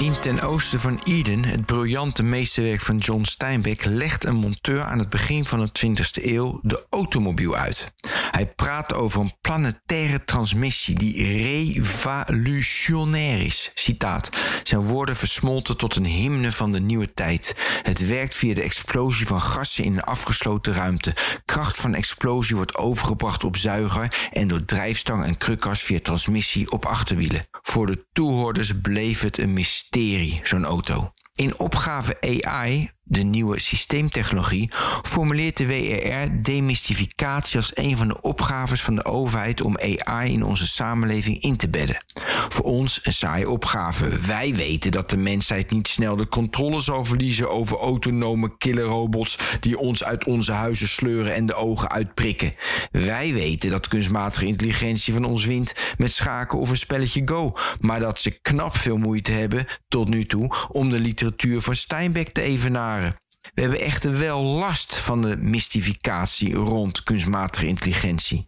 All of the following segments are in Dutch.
In Ten Oosten van Eden, het briljante meesterwerk van John Steinbeck, legt een monteur aan het begin van de 20e eeuw de automobiel uit. Hij praat over een planetaire transmissie die revolutionair is. Citaat. Zijn woorden versmolten tot een hymne van de nieuwe tijd. Het werkt via de explosie van gassen in een afgesloten ruimte. Kracht van explosie wordt overgebracht op zuiger en door drijfstang en krukas via transmissie op achterwielen. Voor de toehoorders bleef het een mysterie, zo'n auto. In opgave AI de nieuwe systeemtechnologie, formuleert de WRR demystificatie als een van de opgaves van de overheid om AI in onze samenleving in te bedden. Voor ons een saaie opgave. Wij weten dat de mensheid niet snel de controle zal verliezen over autonome killerrobots die ons uit onze huizen sleuren en de ogen uitprikken. Wij weten dat kunstmatige intelligentie van ons wint met schaken of een spelletje Go, maar dat ze knap veel moeite hebben tot nu toe om de literatuur van Steinbeck te evenaren. We hebben echter wel last van de mystificatie rond kunstmatige intelligentie.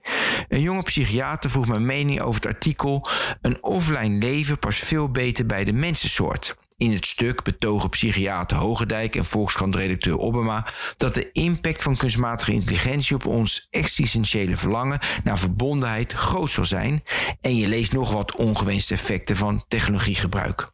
Een jonge psychiater vroeg mijn mening over het artikel Een offline leven past veel beter bij de mensensoort. In het stuk betogen psychiater Hogendijk en Volkskrant-redacteur Obama dat de impact van kunstmatige intelligentie op ons existentiële verlangen naar verbondenheid groot zal zijn. En je leest nog wat ongewenste effecten van technologiegebruik.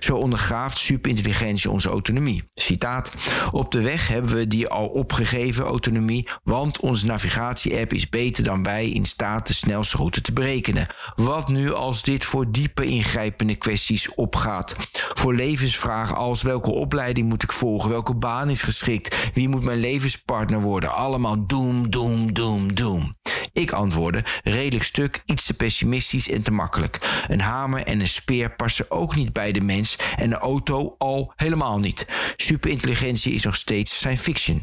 Zo ondergraaft superintelligentie onze autonomie. Citaat: Op de weg hebben we die al opgegeven autonomie, want onze navigatie-app is beter dan wij in staat de snelste route te berekenen. Wat nu als dit voor diepe ingrijpende kwesties opgaat? Voor levensvragen als welke opleiding moet ik volgen, welke baan is geschikt, wie moet mijn levenspartner worden? Allemaal doem, doem, doem, doem. Ik antwoordde, redelijk stuk, iets te pessimistisch en te makkelijk. Een hamer en een speer passen ook niet bij de mens en de auto al helemaal niet. Superintelligentie is nog steeds science fiction.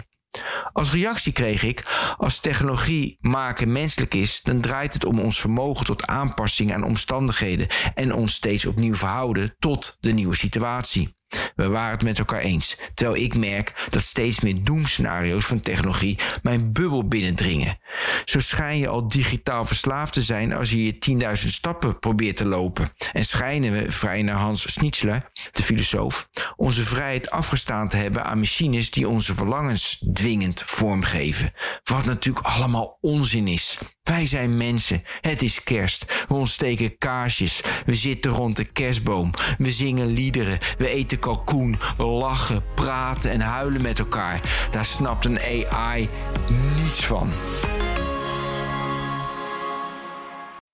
Als reactie kreeg ik: als technologie maken menselijk is, dan draait het om ons vermogen tot aanpassing aan omstandigheden en ons steeds opnieuw verhouden tot de nieuwe situatie. We waren het met elkaar eens, terwijl ik merk dat steeds meer doemscenario's van technologie mijn bubbel binnendringen. Zo schijn je al digitaal verslaafd te zijn als je je 10.000 stappen probeert te lopen. En schijnen we, vrij naar Hans Schnitzler, de filosoof, onze vrijheid afgestaan te hebben aan machines die onze verlangens dwingend vormgeven. Wat natuurlijk allemaal onzin is. Wij zijn mensen. Het is kerst. We ontsteken kaarsjes. We zitten rond de kerstboom. We zingen liederen. We eten kalkoen. We lachen, praten en huilen met elkaar. Daar snapt een AI niets van.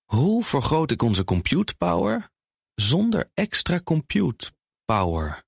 Hoe vergroot ik onze compute power zonder extra compute power?